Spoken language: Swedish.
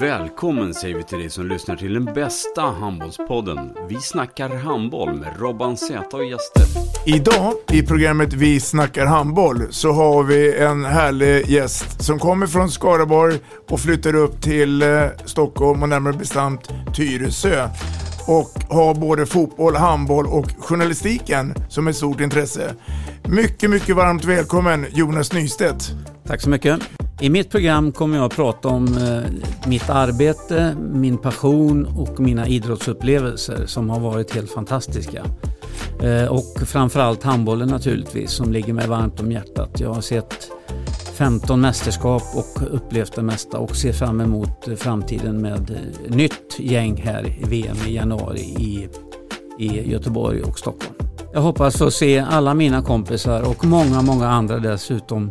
Välkommen säger vi till dig som lyssnar till den bästa handbollspodden. Vi snackar handboll med Robban Z och gäster. Idag i programmet Vi snackar handboll så har vi en härlig gäst som kommer från Skaraborg och flyttar upp till eh, Stockholm och närmare bestämt Tyresö och har både fotboll, handboll och journalistiken som ett stort intresse. Mycket, mycket varmt välkommen Jonas Nystedt. Tack så mycket. I mitt program kommer jag att prata om eh, mitt arbete, min passion och mina idrottsupplevelser som har varit helt fantastiska. Eh, och framförallt handbollen naturligtvis som ligger mig varmt om hjärtat. Jag har sett 15 mästerskap och upplevt det mesta och ser fram emot framtiden med eh, nytt gäng här i VM i januari i, i Göteborg och Stockholm. Jag hoppas få se alla mina kompisar och många, många andra dessutom